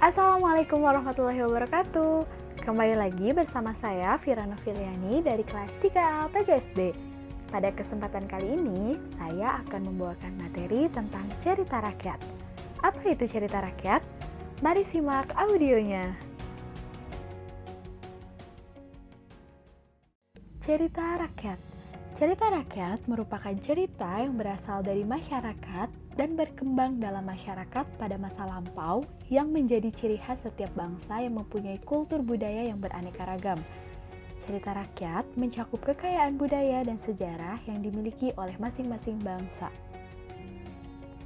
Assalamualaikum warahmatullahi wabarakatuh. Kembali lagi bersama saya Firana Filiani dari kelas 3A PGSD Pada kesempatan kali ini, saya akan membawakan materi tentang cerita rakyat. Apa itu cerita rakyat? Mari simak audionya. Cerita rakyat. Cerita rakyat merupakan cerita yang berasal dari masyarakat dan berkembang dalam masyarakat pada masa lampau yang menjadi ciri khas setiap bangsa yang mempunyai kultur budaya yang beraneka ragam. Cerita rakyat mencakup kekayaan budaya dan sejarah yang dimiliki oleh masing-masing bangsa.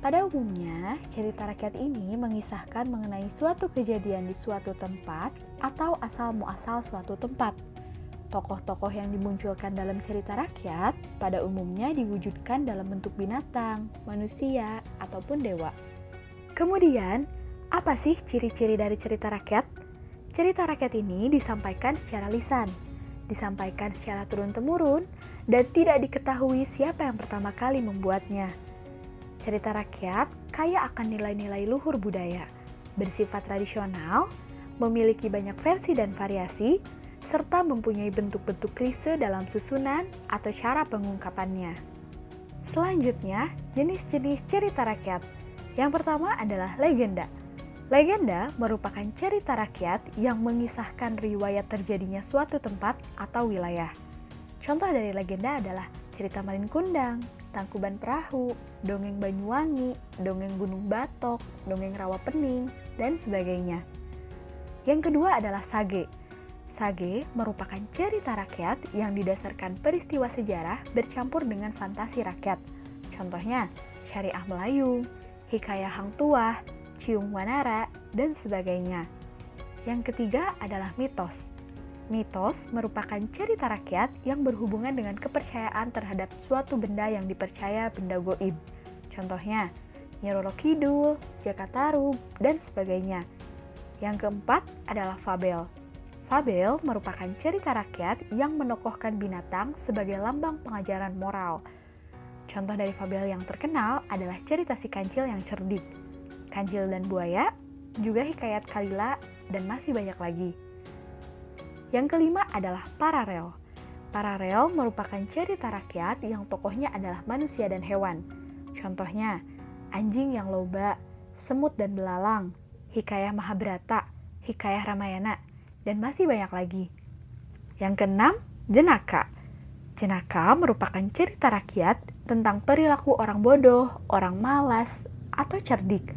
Pada umumnya, cerita rakyat ini mengisahkan mengenai suatu kejadian di suatu tempat atau asal-muasal suatu tempat Tokoh-tokoh yang dimunculkan dalam cerita rakyat pada umumnya diwujudkan dalam bentuk binatang, manusia, ataupun dewa. Kemudian, apa sih ciri-ciri dari cerita rakyat? Cerita rakyat ini disampaikan secara lisan, disampaikan secara turun-temurun, dan tidak diketahui siapa yang pertama kali membuatnya. Cerita rakyat kaya akan nilai-nilai luhur budaya, bersifat tradisional, memiliki banyak versi dan variasi, serta mempunyai bentuk-bentuk klise dalam susunan atau cara pengungkapannya. Selanjutnya, jenis-jenis cerita rakyat. Yang pertama adalah legenda. Legenda merupakan cerita rakyat yang mengisahkan riwayat terjadinya suatu tempat atau wilayah. Contoh dari legenda adalah cerita Malin Kundang, Tangkuban Perahu, Dongeng Banyuwangi, Dongeng Gunung Batok, Dongeng Rawa Pening, dan sebagainya. Yang kedua adalah sage Sage merupakan cerita rakyat yang didasarkan peristiwa sejarah bercampur dengan fantasi rakyat. Contohnya, Syariah Melayu, Hikayah Hang Tuah, Ciung Wanara, dan sebagainya. Yang ketiga adalah mitos. Mitos merupakan cerita rakyat yang berhubungan dengan kepercayaan terhadap suatu benda yang dipercaya benda goib. Contohnya, Nyi Roro Kidul, Jakataru, dan sebagainya. Yang keempat adalah fabel Fabel merupakan cerita rakyat yang menokohkan binatang sebagai lambang pengajaran moral. Contoh dari fabel yang terkenal adalah cerita si kancil yang cerdik, kancil dan buaya, juga hikayat Kalila, dan masih banyak lagi. Yang kelima adalah paralel. Paralel merupakan cerita rakyat yang tokohnya adalah manusia dan hewan. Contohnya, anjing yang loba, semut dan belalang, hikayah Mahabharata, hikayah Ramayana, dan masih banyak lagi. Yang keenam, jenaka. Jenaka merupakan cerita rakyat tentang perilaku orang bodoh, orang malas, atau cerdik.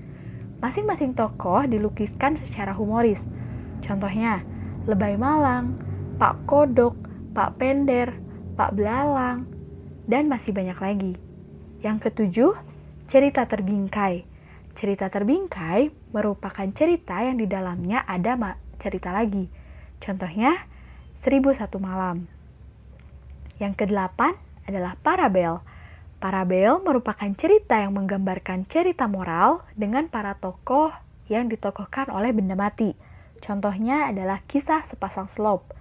Masing-masing tokoh dilukiskan secara humoris. Contohnya, Lebay Malang, Pak Kodok, Pak Pender, Pak Belalang, dan masih banyak lagi. Yang ketujuh, cerita terbingkai. Cerita terbingkai merupakan cerita yang di dalamnya ada cerita lagi. Contohnya, Seribu Satu Malam. Yang kedelapan adalah parabel. Parabel merupakan cerita yang menggambarkan cerita moral dengan para tokoh yang ditokohkan oleh benda mati. Contohnya adalah kisah sepasang slop.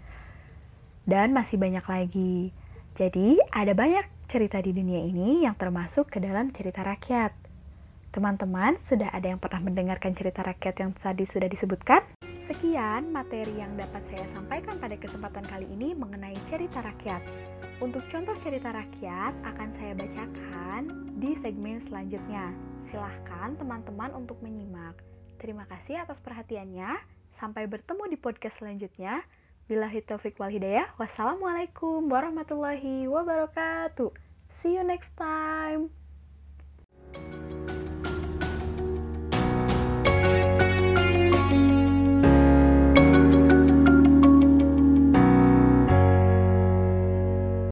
Dan masih banyak lagi. Jadi, ada banyak cerita di dunia ini yang termasuk ke dalam cerita rakyat. Teman-teman, sudah ada yang pernah mendengarkan cerita rakyat yang tadi sudah disebutkan? Sekian materi yang dapat saya sampaikan pada kesempatan kali ini mengenai cerita rakyat. Untuk contoh cerita rakyat akan saya bacakan di segmen selanjutnya. Silahkan teman-teman untuk menyimak. Terima kasih atas perhatiannya. Sampai bertemu di podcast selanjutnya. Bila taufik wal hidayah. Wassalamualaikum warahmatullahi wabarakatuh. See you next time.